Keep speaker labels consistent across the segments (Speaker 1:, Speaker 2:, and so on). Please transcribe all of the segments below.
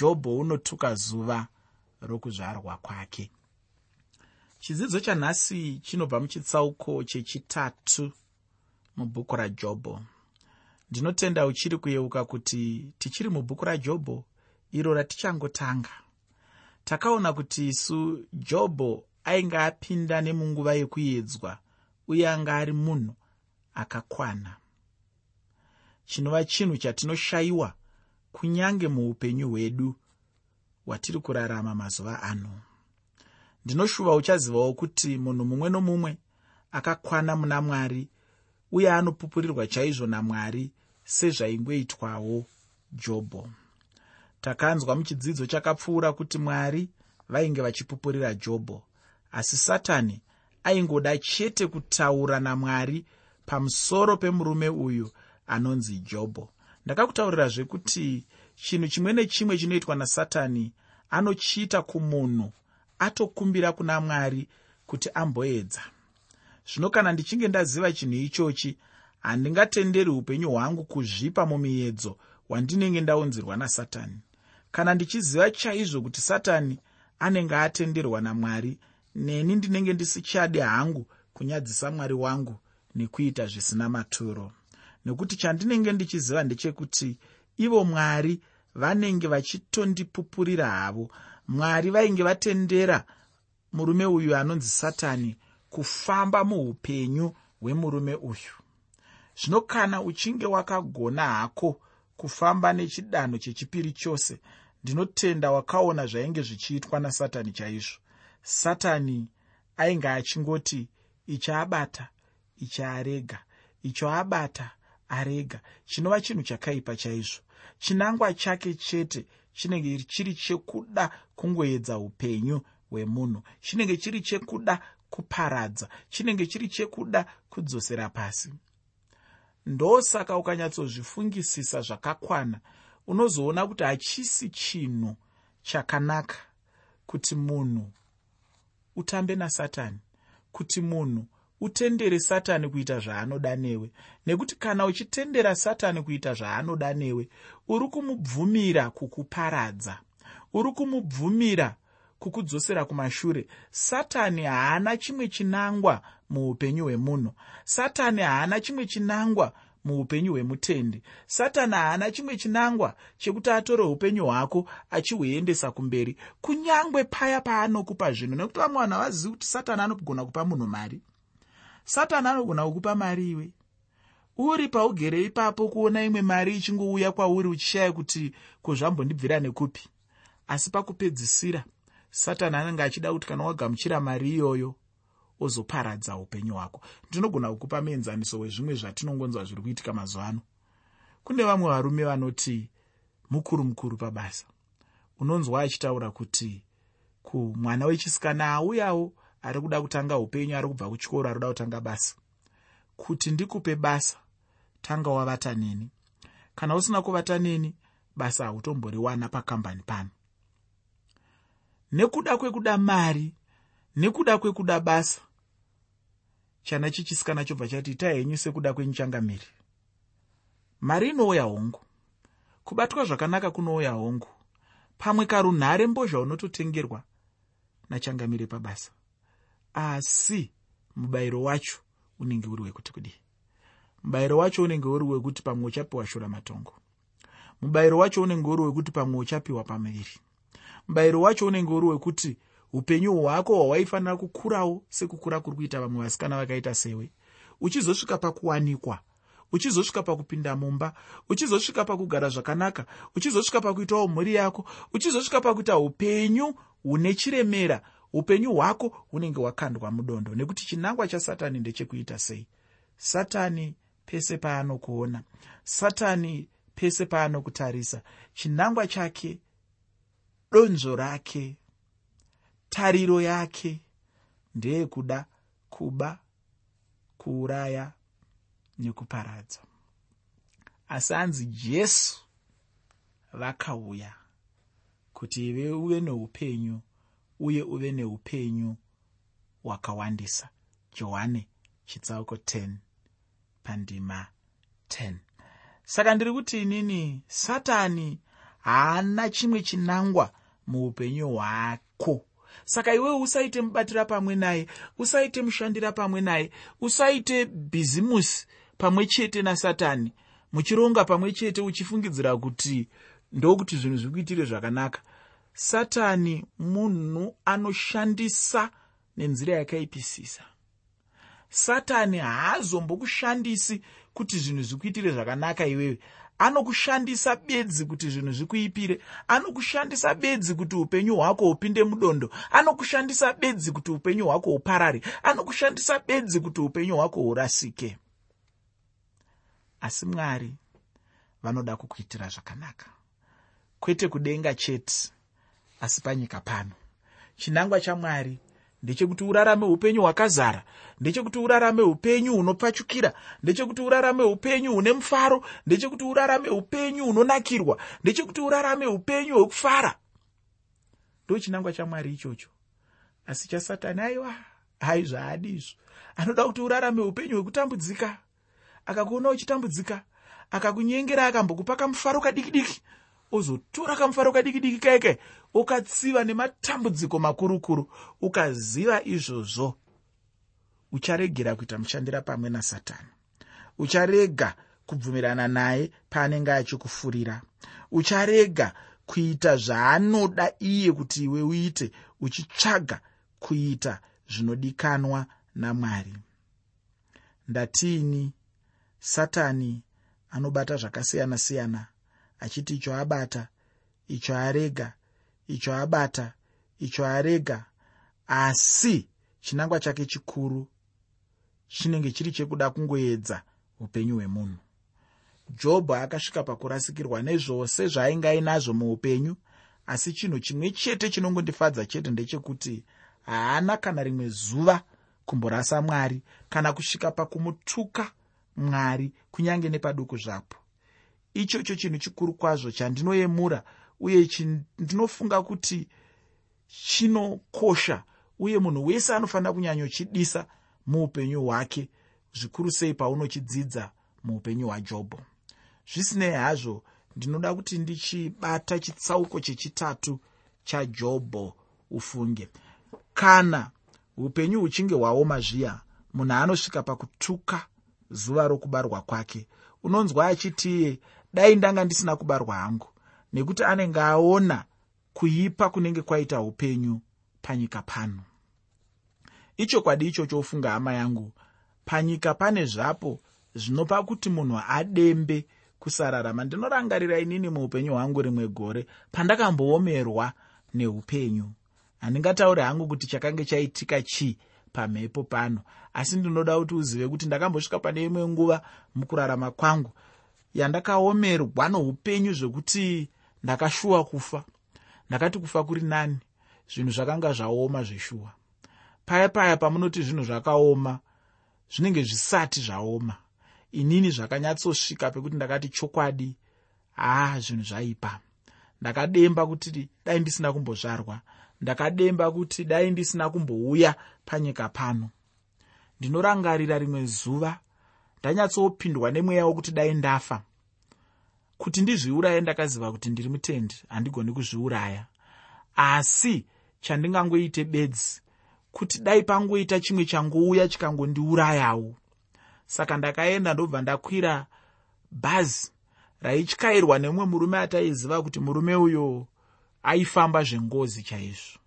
Speaker 1: jobho unotuka zuva rokuzvarwa kwake. Chidzidzo chanhasi chinobva muchitsauko chechitatu mubhuku rajobho. Ndinotenda uchiri kuyeuka kuti tichiri mubhuku rajobho iro ratichangotanga. Takaona kuti isu jobho ainge apinda nemunguva yekuedzwa uye anga ari munhu akakwana. Chinova chinhu chatinoshayiwa kunyange muupenyu hwedu hwatiri kurarama mazuva ano. Ndinoshuva uchazivawo kuti munhu mumwe nomumwe akakwana muna mwari uye anopupurirwa chaizvo namwari sezvaingoitwawo jobho. Takanzwa muchidzidzo chakapfuura kuti mwari vainge vachipupurira jobho asi satani aingoda chete kutaura namwari pamusoro pemurume uyu anonzi jobho ndakakutaurirazve kuti chinhu chimwe nechimwe chinoitwa nasatani anochiita kumunhu atokumbira kuna mwari kuti amboedza. Zvino kana ndichinge ndaziva chinhu ichochi handingatenderi upenyu hwangu kuzvipa mumiedzo wandinenge ndaunzirwa nasatani. Kana ndichiziva chaizvo kuti satani anenge atenderwa namwari neni ndinenge ndisichade hangu kunyadzisa mwari wangu nekuita zvisina maturo nekuti chandinenge ndichiziva ndechekuti ivo mwari vanenge vachitondipupurira havo. Mwari vainge vatendera murume uyu anonzi satani kufamba muupenyu hwemurume uyu. Zvino kana uchinge wakagona hako kufamba nechidanho chechipiri chose ndinotenda wakaona zvainge zvichiitwa nasatani chaizvo. Satani ainge achingoti ichi abata ichi arega. Chinova chinhu chakaipa chaizvo. Chinangwa chake chete chinenge chiri chekuda kungoedza upenyu hwemunhu. Chinenge chiri chekuda kuparadza. Chinenge chiri chekuda kudzosera pasi. Ndosaka ukanyatsozvifungisisa zvakakwana. Unozoona kuti hachisi chinhu chakanaka kuti munhu utambe nasatani kuti munhu utendere satani kuita zvaanoda newe. Nekuti kana uchitendera satani kuita zvaanoda newe uri kumubvumira kukuparadza uri kumubvumira kukudzosera kumashure. Satani haana chimwe chinangwa muupenyu hwemunhu. Satani haana chimwe chinangwa muupenyu hwemutendi. Satani haana chimwe chinangwa chekuti atore upenyu hwako achihuendesa kumberi kunyange paya paanokupa zvinhu. Nekuti vamwe vanhu havazivi kuti satani anogona kupa munhu mari satani anogona kukupa mari iwe. Uri paugere ipapo kuona imwe mari ichingouya kwauri uchishaya kuti kozvambondibvira nekupi. Asi pakupedzisira satani anenge achida kuti kana wagamuchira mari iyoyo ozoparadza upenyu hwako. Ndinogona kukupa muenzaniso wezvimwe zvatinongonzwa zviri kuitika mazuva ano. Kune vamwe varume vanoti mukuru mukuru pabasa. Unonzwa achitaura kuti kumwana wechisikana auyawo ari kuda kutanga upenyu ari kubva kuchikoro ari kuda kutanga basa. Kuti ndikupe basa tanga wavata neni. Kana usina kuvata neni basa hautomboriwana pakambani pano. Nekuda kwekuda mari nekuda kwekuda basa chana chichisikana chobva chati itai henyu sekuda kwenyichangamiri mari inouya hongu. Kubatwa zvakanaka kunouya hongu. Pamwe karunhare mbozha unototengerwa nachangamire pabasa asi mubayiro wacho unenge uri wekuti kudii? Mubayiro wacho unenge uri wekuti pamwe uchapiwa shura matongo. Mubayiro wacho unenge uri wekuti pamwe uchapiwa pamuviri. Mubayiro wacho unenge uri wekuti upenyu hwako hwawaifanira kukurawo sekukura kuri kuita vamwe vasikana vakaita sewe. Uchizosvika pakuwanikwa uchizosvika pakupinda mumba uchizosvika pakugara zvakanaka uchizosvika pakuitawo mhuri yako uchizosvika pakuita upenyu hune chiremera upenyu hwako hunenge hwakandwa mudondo nekuti chinangwa chasatani ndechekuita sei? Satani pese paanokuona satani pese paanokutarisa chinangwa chake donzvo rake tariro yake ndeyekuda kuba kuuraya nekuparadza. Asi anzi jesu vakauya kuti ive uve neupenyu uye uve neupenyu hwakawandisa. Johani chitsauko 10 pandima 10 saka ndiri kuti inini satani haana chimwe chinangwa muupenyu hwako. Saka iwewe usaite mubatira pamwe naye usaite mushandira pamwe naye usaite bhizimusi pamwe chete nasatani muchironga pamwe chete uchifungidzira kuti ndokuti zvinhu zviri kuitire zvakanaka satani munhu anoshandisa nenzira yakaipisisa. Satani haazombokushandisi kuti zvinhu zvikuitire zvakanaka iwewe. Anokushandisa bedzi kuti zvinhu zvikuipire. Anokushandisa bedzi kuti upenyu hwako hupinde mudondo. Anokushandisa bedzi kuti upenyu hwako huparare anokushandisa bedzi kuti upenyu hwako hurasike. Asi mwari vanoda kukuitira zvakanaka. Kwete kudenga chete asi panyika pano. Chinangwa chamwari ndechekuti urarame upenyu hwakazara ndechekuti urarame upenyu hunopfachukira ndechekuti urarame upenyu hune mufaro ndechekuti urarame upenyu hunonakirwa ndechekuti urarame upenyu hwekufara. Ndo chinangwa chamwari ichocho. Asi chasatani aiwa hai zvaadi izvo. Anoda kuti urarame upenyu hwekutambudzika. Akakuona uchitambudzika akakunyengera akambokupa kamufaro kadiki diki ozotora kamufaro kadiki diki kaike ukatsiva nematambudziko makurukuru ukaziva izvozvo. Ucharegera kuita mushandira pamwe nasatani. Ucharega kubvumirana naye paanenge achikufurira. Ucharega kuita zvaanoda iye kuti iwe uite uchitsvaga kuita zvinodikanwa namwari. Ndatiini satani anobata zvakasiyana-siyana achiti icho abata icho arega icho abata icho arega. Asi chinangwa chake chikuru chinenge chiri chekuda kungoedza upenyu hwemunhu. Jobho akasvika pakurasikirwa nezvose zvaainge ainazvo muupenyu asi chinhu chimwe chete chinongondifadza chete ndechekuti haana kana rimwe zuva kumborasa mwari kana kusvika pakumutuka mwari kunyange nepaduku zvapo ichocho chinhu chikuru kwazvo chandinoyemura uye ndinofunga kuti chinokosha uye munhu wese anofanira kunyanyochidisa muupenyu hwake zvikuru sei paunochidzidza muupenyu hwajobho. Zvisinei hazvo ndinoda kuti ndichibata chitsauko chechitatu chajobho ufunge. Kana upenyu huchinge hwaoma zviya munhu anosvika pakutuka zuva rokubarwa kwake. Unonzwa achitiye dai ndanga ndisina kubarwa hangu. Nekuti anenge aona kuipa kunenge kwaita upenyu panyika pano. Ichokwadi ichocho ofunga hama yangu. Panyika pane zvapo zvinopa kuti munhu adembe kusararama. Ndinorangarira inini muupenyu hwangu rimwe gore pandakamboomerwa neupenyu. Handingatauri hangu kuti chakange chaitika chii pamhepo pano. Asi ndinoda kuti uzive kuti ndakambosvika pane imwe nguva mukurarama kwangu yandakaomerwa noupenyu zvekuti ndakashuwa kufa. Ndakati kufa kuri nani? Zvinhu zvakanga zvaoma zveshuwa. Paya paya pamunoti zvinhu zvakaoma zvinenge zvisati zvaoma inini zvakanyatsosvika pekuti ndakati chokwadi haa zvinhu zvaipa. Ndakademba kuti dai ndisina kumbozvarwa. Ndakademba kuti dai ndisina kumbouya panyika pano. Ndinorangarira rimwe zuva ndanyatsopindwa nemweya wokuti dai ndafa kuti ndizviuraye ndakaziva kuti ndiri mutendi handigoni kuzviuraya. Asi chandingangoite bedzi kuti dai pangoita chimwe changouya chikangondiurayawo. Saka ndakaenda ndobva ndakwira bhazi raityairwa nemumwe murume ataiziva kuti murume uyo aifamba zvengozi chaizvo.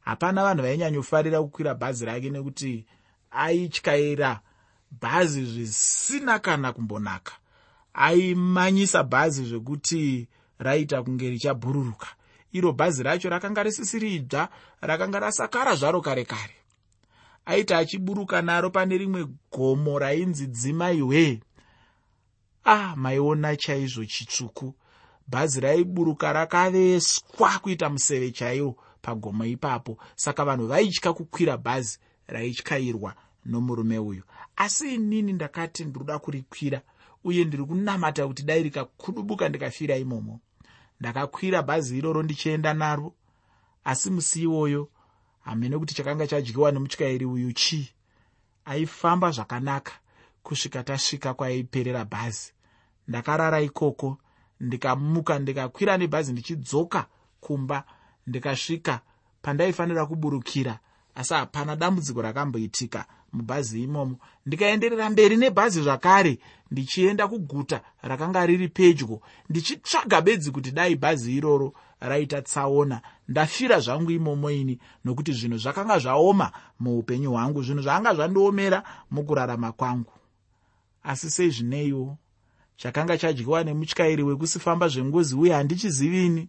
Speaker 1: Hapana vanhu vainyanyofarira kukwira bhazi rake nekuti aityaira bhazi zvisina kana kumbonaka aimanyisa bhazi zvekuti raita kunge richabhururuka. Iro bhazi racho rakanga risisiri idzva rakanga rasakara zvaro kare kare. Aiti achiburuka naro pane rimwe gomo rainzi dzimaiwe ah maiona chaizvo chitsvuku. Bhazi raiburuka rakaveswa kuita museve chaiwo pagomo ipapo. Saka vanhu vaitya kukwira bhazi raityairwa nomurume uyu. Asi inini ndakati ndiroda kurikwira uye ndiri kunamata kuti dai rikakudubuka ndikafira imomo. Ndakakwira bhazi iroro ndichienda naro asi musi iwoyo hamene kuti chakanga chadyiwa nemutyairi uyu chii? Aifamba zvakanaka. Kusvika tasvika kwaaiperera bhazi. Ndakarara ikoko ndikamuka ndikakwira nebhazi ndichidzoka kumba. Ndikasvika pandaifanira kuburukira asi hapana dambudziko rakamboitika mubhazi imomo. Ndikaenderera mberi nebhazi zvakare ndichienda kuguta rakanga riri pedyo. Ndichitsvaga bedzi kuti dai bhazi iroro raita tsaona. Ndafira zvangu imomo ini nokuti zvinhu zvakanga zvaoma muupenyu hwangu zvinhu zvanga zvandiomera mukurarama kwangu. Asi sei zvineiwo chakanga chadyiwa nemutyairi wekusifamba zvengozi uye handichizivini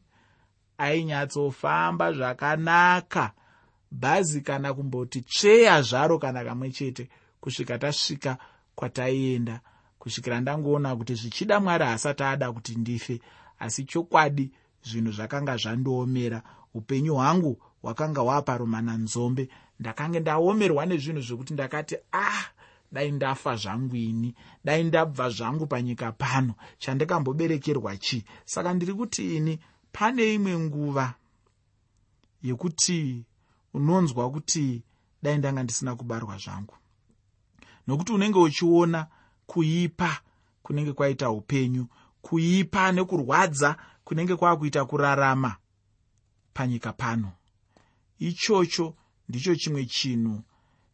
Speaker 1: ainyatsofamba zvakanaka bhazi kana kumboti tsveya zvaro kana kamwe chete kusvika tasvika kwataienda. Kusvikira ndangoona kuti zvichida mwari haasati ada kuti ndife asi chokwadi zvinhu zvakanga zvandiomera. Upenyu hwangu hwakanga hwaparomana nzombe. Ndakange ndaomerwa nezvinhu zvekuti ndakati ah dai ndafa zvangu ini dai ndabva zvangu panyika pano chandikamboberekerwa chii? Saka ndiri kuti ini pane imwe nguva yekuti unonzwa kuti dai ndanga ndisina kubarwa zvangu. Nokuti unenge uchiona kuipa kunenge kwaita upenyu kuipa nekurwadza kunenge kwakuita kurarama panyika pano. Ichocho ndicho chimwe chinhu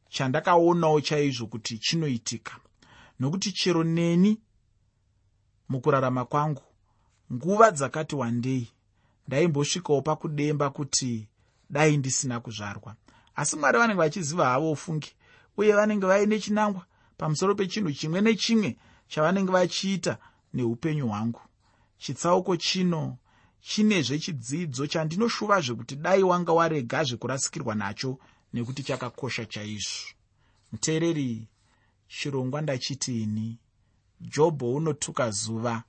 Speaker 1: chandakaonawo chaizvo kuti chinoitika. Nokuti chero neni mukurarama kwangu nguva dzakati wandei ndaimbosvikawo pakudemba kuti dai ndisina kuzvarwa. Asi mwari vanenge vachiziva havo ufungi uye vanenge vaine chinangwa pamusoro pechinhu chimwe nechimwe chavanenge vachiita neupenyu hwangu. Chitsauko chino chinezve chidzidzo chandinoshuva zvekuti dai wanga warega zvekurasikirwa nacho nekuti chakakosha chaizvo. Muteereri chirongwa ndachiti ini jobho unotuka zuva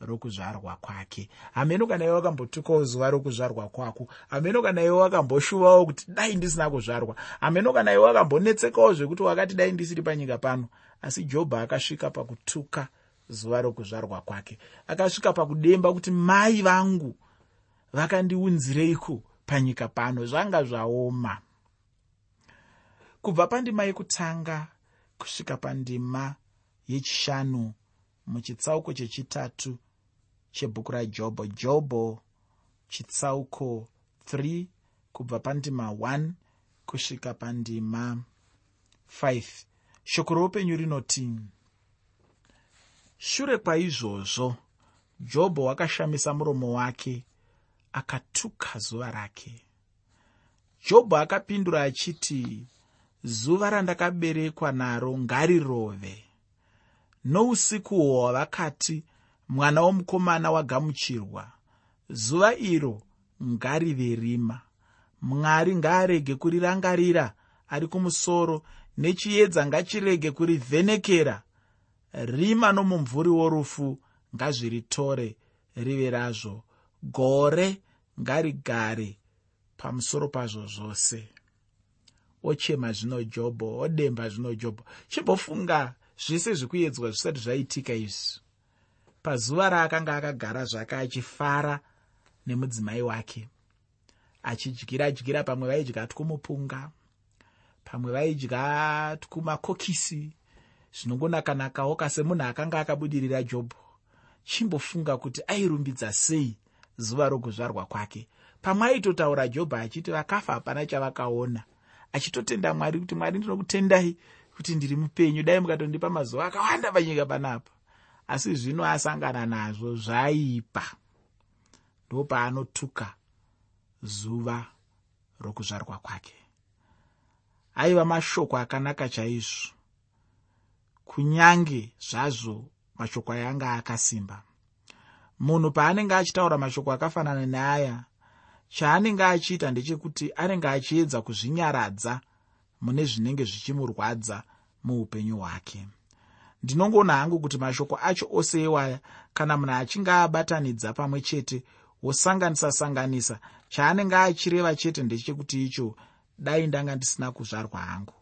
Speaker 1: rokuzvarwa kwake. Hameno kana iwe wakambotukawo zuva rokuzvarwa kwako. Hameno kana iwe wakamboshuvawo kuti dai ndisina kuzvarwa. Hameno kana iwe wakambonetsekawo zvekuti wakati dai ndisiri panyika pano. Asi jobho akasvika pakutuka zuva rokuzvarwa kwake. Akasvika pakudemba kuti mai vangu vakandiunzireiko panyika pano zvanga zvaoma. Kubva pandima yekutanga kusvika pandima yechishanu muchitsauko chechitatu chebhuku rajobho jobho chitsauko 3 kubva pandima 1 kusvika pandima 5 shoko roupenyu rinoti shure kwaizvozvo jobho wakashamisa muromo wake akatuka zuva rake. Jobho akapindura achiti zuva randakaberekwa naro ngarirove. Nousiku hwavakati mwana womukomana wagamuchirwa. Zuva iro ngarive rima. Mwari ngaarege kurirangarira ari kumusoro. Nechiedza ngachirege kurivhenekera. Rima nomumvuri worufu ngazviritore rive razvo. Gore ngarigare pamusoro pazvo zvose. Ochema zvino jobho odemba zvino jobho chimbofunga zvese zvekuedzwa zvisati zvaitika izvi pazuva raakanga akagara zvake achifara nemudzimai wake achidyira dyira pamwe vaidya twumupunga pamwe vaidya twumakokisi zvinongonakanakawo kasemunhu akanga akabudirira jobho chimbofunga kuti airumbidza sei zuva rokuzvarwa kwake. Pamwe aitotaura jobho achiti vakafa hapana chavakaona. Achitotenda mwari kuti mwari ndinokutendai kuti ndiri mupenyu. Dai mukatondipa mazuva akawanda panyika panapa asi zvino asangana nazvo zvaipa. Ndo paanotuka zuva rokuzvarwa kwake. Aiva mashoko akanaka chaizvo. Kunyange zvazvo mashoko ayanga akasimba. Munhu paanenge achitaura mashoko akafanana neaya chaanenge achiita ndechekuti anenge achiedza kuzvinyaradza mune zvinenge zvichimurwadza muupenyu hwake ndinongoona hangu kuti mashoko acho ose ewaya kana munhu achinge abatanidza pamwe chete wosanganisa-sanganisa chaanenge achireva chete ndechekuti icho dai ndanga ndisina kuzvarwa hangu.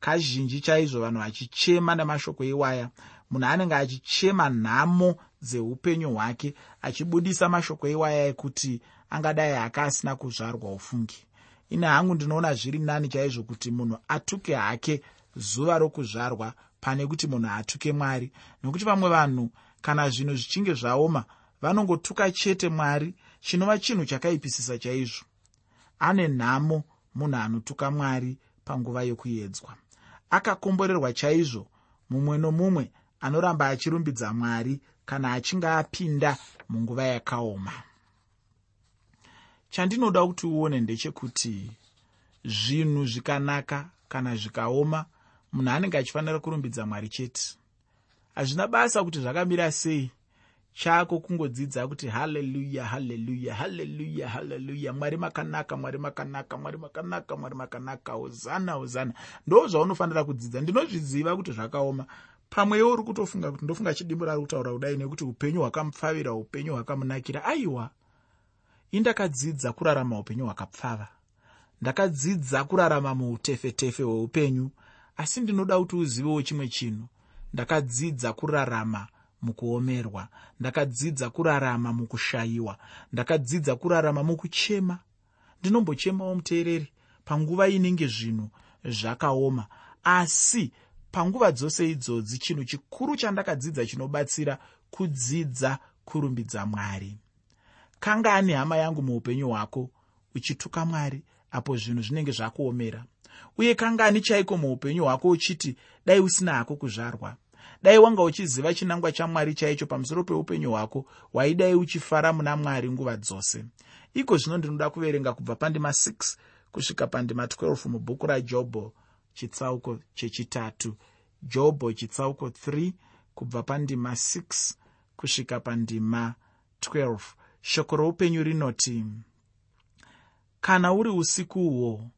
Speaker 1: Kazhinji chaizvo vanhu vachichema nemashoko iwaya munhu anenge achichema nhamo dzeupenyu hwake achibudisa mashoko iwaya ekuti angadai aka asina kuzvarwa ufungi. Ine hangu ndinoona zviri nani chaizvo kuti munhu atuke hake zuva rokuzvarwa pane kuti munhu atuke mwari. Nokuti vamwe vanhu kana zvinhu zvichinge zvaoma vanongotuka chete mwari chinova chinhu chakaipisisa chaizvo. Ane nhamo munhu anotuka mwari panguva yokuedzwa akakomborerwa chaizvo mumwe nomumwe anoramba achirumbidza mwari kana achinge apinda munguva yakaoma. Chandinoda kuti uone ndechekuti zvinhu zvikanaka kana zvikaoma munhu anenge achifanira kurumbidza mwari chete. Hazvina basa kuti zvakamira sei chako kungodzidza kuti haleluya haleluya haleluya haleluya. Mwari makanaka mwari makanaka mwari makanaka mwari makanaka. Hozana hozana. Ndo zvaunofanira kudzidza. Ndinozviziva kuti zvakaoma. Pamwewo uri kutofunga kuti ndofunga chidimbura ari kutaura kudai nekuti upenyu hwakamupfavira upenyu hwakamunakira. Aiwa! Indakadzidza kurarama upenyu hwakapfava. Ndakadzidza kurarama muutefetefe hweupenyu asi ndinoda kuti uzivewo chimwe chinhu. Ndakadzidza kurarama mukuomerwa. Ndakadzidza kurarama mukushayiwa. Ndakadzidza kurarama mukuchema. Ndinombochemawo muteereri panguva inenge zvinhu zvakaoma. Asi panguva dzose idzodzi chinhu chikuru chandakadzidza chinobatsira kudzidza kurumbidza mwari. Kangani hama yangu muupenyu hwako uchituka mwari apo zvinhu zvinenge zvakuomera uye kangani chaiko muupenyu hwako uchiti dai usina hako kuzvarwa dai wanga uchiziva chinangwa chamwari chaicho pamusoro peupenyu hwako waidai uchifara muna mwari nguva dzose. Iko zvino ndinoda kuverenga kubva pandima 6 kusvika pandima 12 mubhuku rajobho chitsauko chechitatu. Jobho chitsauko 3 kubva pandima 6 kusvika pandima 12 shoko roupenyu rinoti kana uri usikuhwo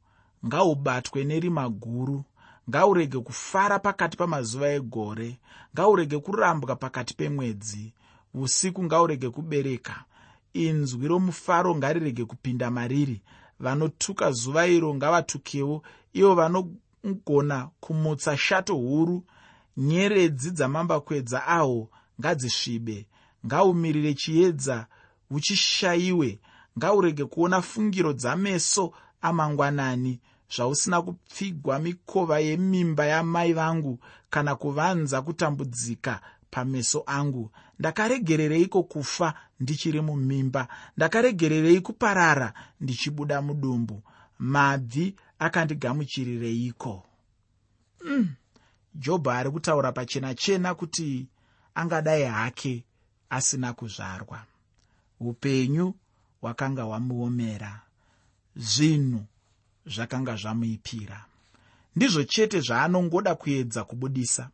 Speaker 1: ngahubatwe nerima guru. Ngaurege kufara pakati pamazuva egore. Ngaurege kurambwa pakati pemwedzi. Usiku ngaurege kubereka. Inzwi romufaro ngarirege kupinda mariri. Vanotuka zuva iro ngavatukewo. Ivo vanogona kumutsa shato huru. Nyeredzi dzamambakwedza ahwo ngadzisvibe. Ngaumirire chiedza uchishayiwe. Ngaurege kuona fungiro dzameso amangwanani zvausina kupfigwa mikova yemimba yamai vangu kana kuvanza kutambudzika pameso angu. Ndakaregerereiko kufa ndichiri mumimba? Ndakaregererei kuparara ndichibuda mudumbu? Mabvi akandigamuchirireiko? Mm. jobho ari kutaura pachena chena kuti angadai hake asina kuzvarwa. Upenyu hwakanga hwamuomera. Zvinhu zvakanga zvamuipira. Ndizvo chete zvaanongoda kuedza kubudisa.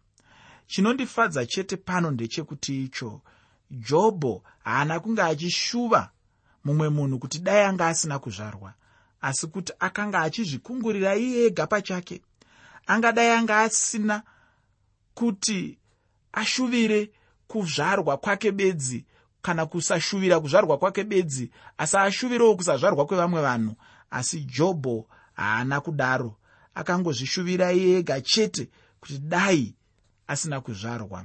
Speaker 1: Chinondifadza chete pano ndechekuti icho jobho haana kunge achishuva mumwe munhu kuti dai anga asina kuzvarwa asi kuti akanga achizvikungurira iye ega pachake. Angadai anga asina kuti ashuvire kuzvarwa kwake bedzi kana kusashuvira kuzvarwa kwake bedzi asi ashuvirawo kusazvarwa kwevamwe vanhu asi jobho haana kudaro. Akangozvishuvira ega chete kuti dai asina kuzvarwa.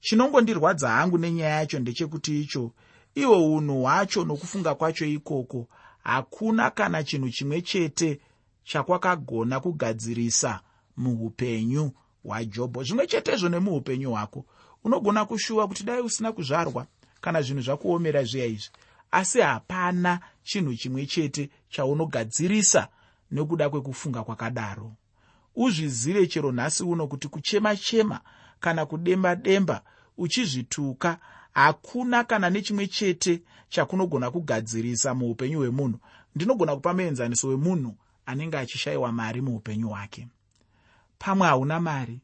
Speaker 1: Chinongondirwadza hangu nenyaya yacho ndechekuti icho ihwo unhu hwacho nokufunga kwacho ikoko hakuna kana chinhu chimwe chete chakwakagona kugadzirisa muupenyu hwajobho. Zvimwe chetezvo nemuupenyu hwako unogona kushuva kuti dai usina kuzvarwa kana zvinhu zvakuomera zviya izvi asi hapana chinhu chimwe chete chaunogadzirisa nekuda kwekufunga kwakadaro. Uzvizive chero nhasi uno kuti kuchema-chema kana kudemba-demba uchizvituka hakuna kana nechimwe chete chakunogona kugadzirisa muupenyu hwemunhu. Ndinogona kupa muenzaniso wemunhu anenge achishayiwa mari muupenyu hwake. Pamwe hauna mari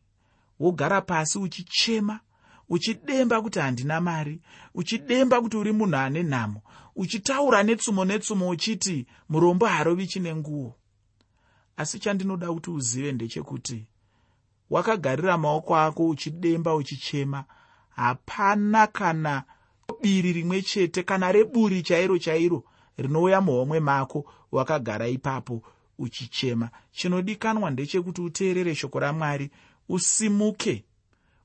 Speaker 1: wogara pasi uchichema uchidemba kuti handina mari uchidemba kuti uri munhu ane nhamo uchitaura netsumo netsumo uchiti murombo harovi chine nguo asi chandinoda kuti uzive ndechekuti wakagarira maoko ako uchidemba uchichema hapana kana biri rimwe chete kana reburi chairo chairo rinouya muhomwe mako wakagara ipapo uchichema. Chinodikanwa ndechekuti uteerere shoko ramwari usimuke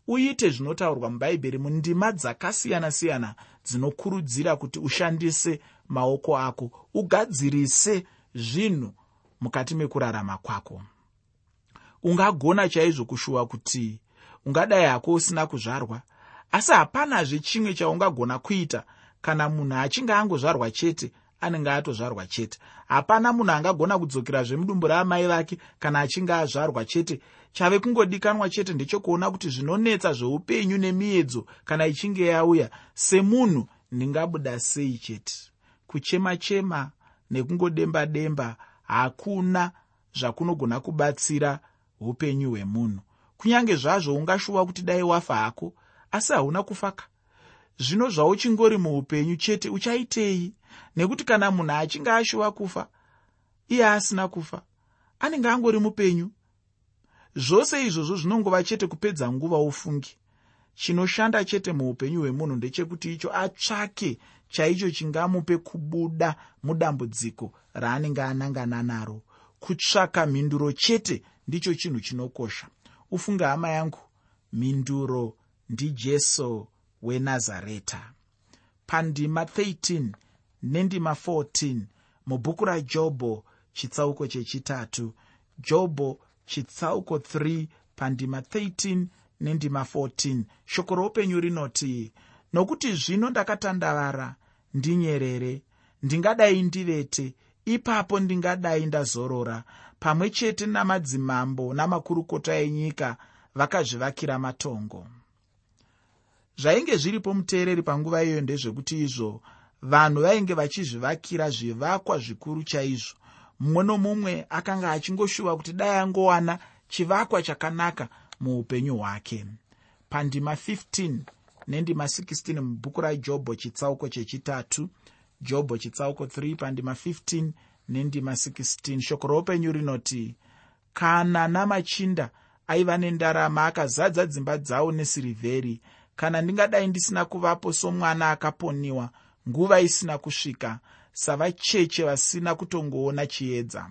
Speaker 1: uite zvinotaurwa mubhaibheri mundima dzakasiyana-siyana dzinokurudzira kuti ushandise maoko ako ugadzirise zvinhu mukati mekurarama kwako. Ungagona chaizvo kushuva kuti ungadai hako usina kuzvarwa asi hapanazve chimwe chaungagona kuita kana munhu achinge angozvarwa chete anenge atozvarwa chete. Hapana munhu angagona kudzokera zvemudumbu raamai vake kana achinge azvarwa chete. Chave kungodikanwa chete ndechekuona kuti zvinonetsa zveupenyu nemiedzo kana ichinge yauya. Semunhu ndingabuda sei chete. Kuchema chema nekungodemba demba hakuna zvakunogona kubatsira upenyu hwemunhu. Kunyange zvazvo ungashuva kuti dai wafa hako asi hauna kufaka zvino zvauchingori muupenyu chete uchaitei? Nekuti kana munhu achinge ashuva kufa iye asina kufa anenge angori mupenyu. Zvose izvozvo zvinongova chete kupedza nguva ufungi. Chinoshanda chete muupenyu hwemunhu ndechekuti icho atsvake chaicho chingamupe kubuda mudambudziko raanenge anangana naro. Kutsvaka mhinduro chete ndicho chinhu chinokosha. Ufunge hama yangu mhinduro ndijesu wenazareta. Pandima 13 nendima 14 mubhuku rajobho chitsauko chechitatu. Jobho chitsauko 3 pandima 13 nendima 14 shoko roupenyu rinoti nokuti zvino ndakatandavara ndinyerere ndingadai ndivete ipapo ndingadai ndazorora pamwe chete namadzimambo namakurukota enyika vakazvivakira matongo zvainge zviripo muteereri panguva iyoyo ndezvekuti izvo vanhu vainge vachizvivakira zvivakwa zvikuru chaizvo. Mumwe nomumwe akanga achingoshuva kuti dai angowana chivakwa chakanaka muupenyu hwake. Pandima 15 nendima 16 mubhuku rajobho chitsauko chechitatu jobho chitsauko 3 pandima 15 nendima 16 shoko roupenyu rinoti kana namachinda aiva nendarama akazadza dzimba dzavo nesirivheri kana ndingadai ndisina kuvapo somwana akaponiwa nguva isina kusvika savacheche vasina kutongoona chiedza.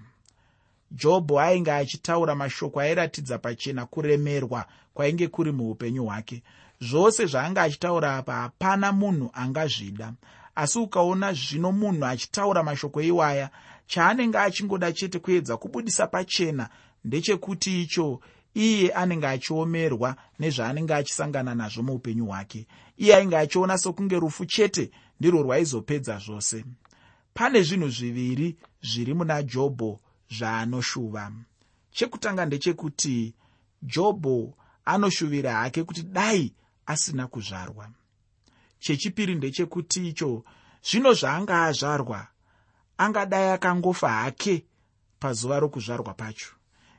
Speaker 1: Jobho ainge achitaura mashoko airatidza pachena kuremerwa kwainge kuri muupenyu hwake. Zvose zvaanga achitaura apa hapana munhu angazvida. Asi ukaona zvino munhu achitaura mashoko iwaya chaanenge achingoda chete kuedza kubudisa pachena ndechekuti icho iye anenge achiomerwa nezvaanenge achisangana nazvo muupenyu hwake. Iye ainge achiona sokunge rufu chete ndirwo rwaizopedza zvose. Pane zvinhu zviviri zviri muna jobho zvaanoshuva chekutanga ndechekuti jobho anoshuvira hake kuti dai asina kuzvarwa. Chechipiri ndechekuti icho zvino zvaanga azvarwa angadai akangofa hake pazuva rokuzvarwa pacho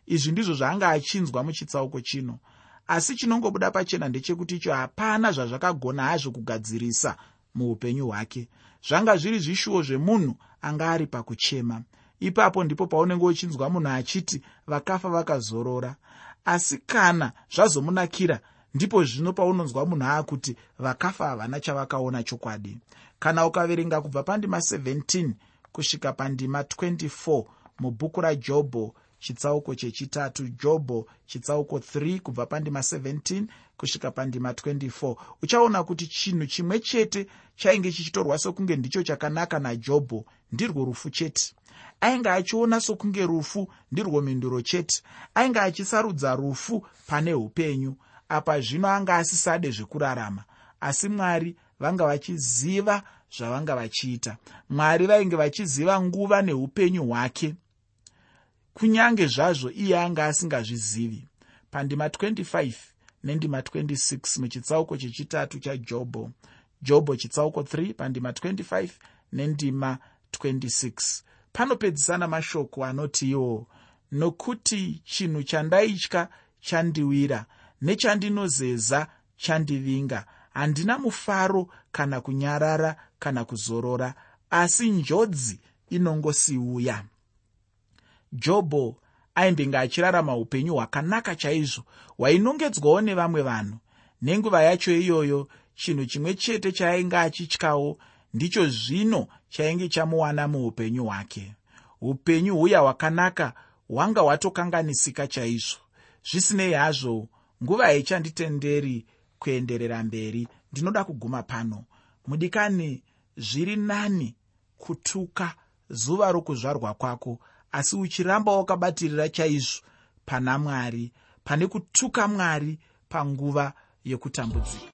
Speaker 1: izvi ndizvo zvaanga achinzwa muchitsauko chino. Asi chinongobuda pachena ndechekuti icho hapana zvazvakagona hazvo kugadzirisa muupenyu hwake. Zvanga zviri zvishuwo zvemunhu anga ari pakuchema. Ipapo ndipo paunenge uchinzwa munhu achiti vakafa vakazorora. Asi kana zvazomunakira ndipo zvino paunonzwa munhu aakuti vakafa havana chavakaona chokwadi. Kana ukaverenga kubva pandima 17 kusvika pandima 24 mubhuku rajobho chitsauko chechitatu jobho chitsauko 3 kubva pandima 17 kusvika pandima 24 uchaona kuti chinhu chimwe chete chainge chichitorwa sokunge ndicho chakanaka najobho ndirwo rufu chete. Ainge achiona sokunge rufu ndirwo mhinduro chete. Ainge achisarudza rufu pane upenyu. Apa zvino anga asisade zvekurarama asi mwari vanga vachiziva zvavanga vachiita. Mwari vainge vachiziva nguva neupenyu hwake kunyange zvazvo iye anga asingazvizivi. Pandima 25 nendima 26 muchitsauko chechitatu chajobho jobho chitsauko 3 pandima 25 nendima 26 panopedzisana mashoko anotiwo nokuti chinhu chandaitya chandiwira nechandinozeza chandivinga. Handina mufaro kana kunyarara kana kuzorora asi njodzi inongosiuya jobho aimbenge achirarama upenyu hwakanaka chaizvo. Hwainongedzwawo nevamwe vanhu. Nenguva yacho iyoyo chinhu chimwe chete chaainge achityawo ndicho zvino chainge chamuwana muupenyu hwake. Upenyu huya hwakanaka hwanga hwatokanganisika chaizvo. Zvisinei hazvo nguva haichanditenderi kuenderera mberi. Ndinoda kuguma pano. Mudikani zviri nani kutuka zuva rokuzvarwa kwako asi uchiramba wakabatirira chaizvo pana mwari pane kutuka mwari panguva yekutambudzika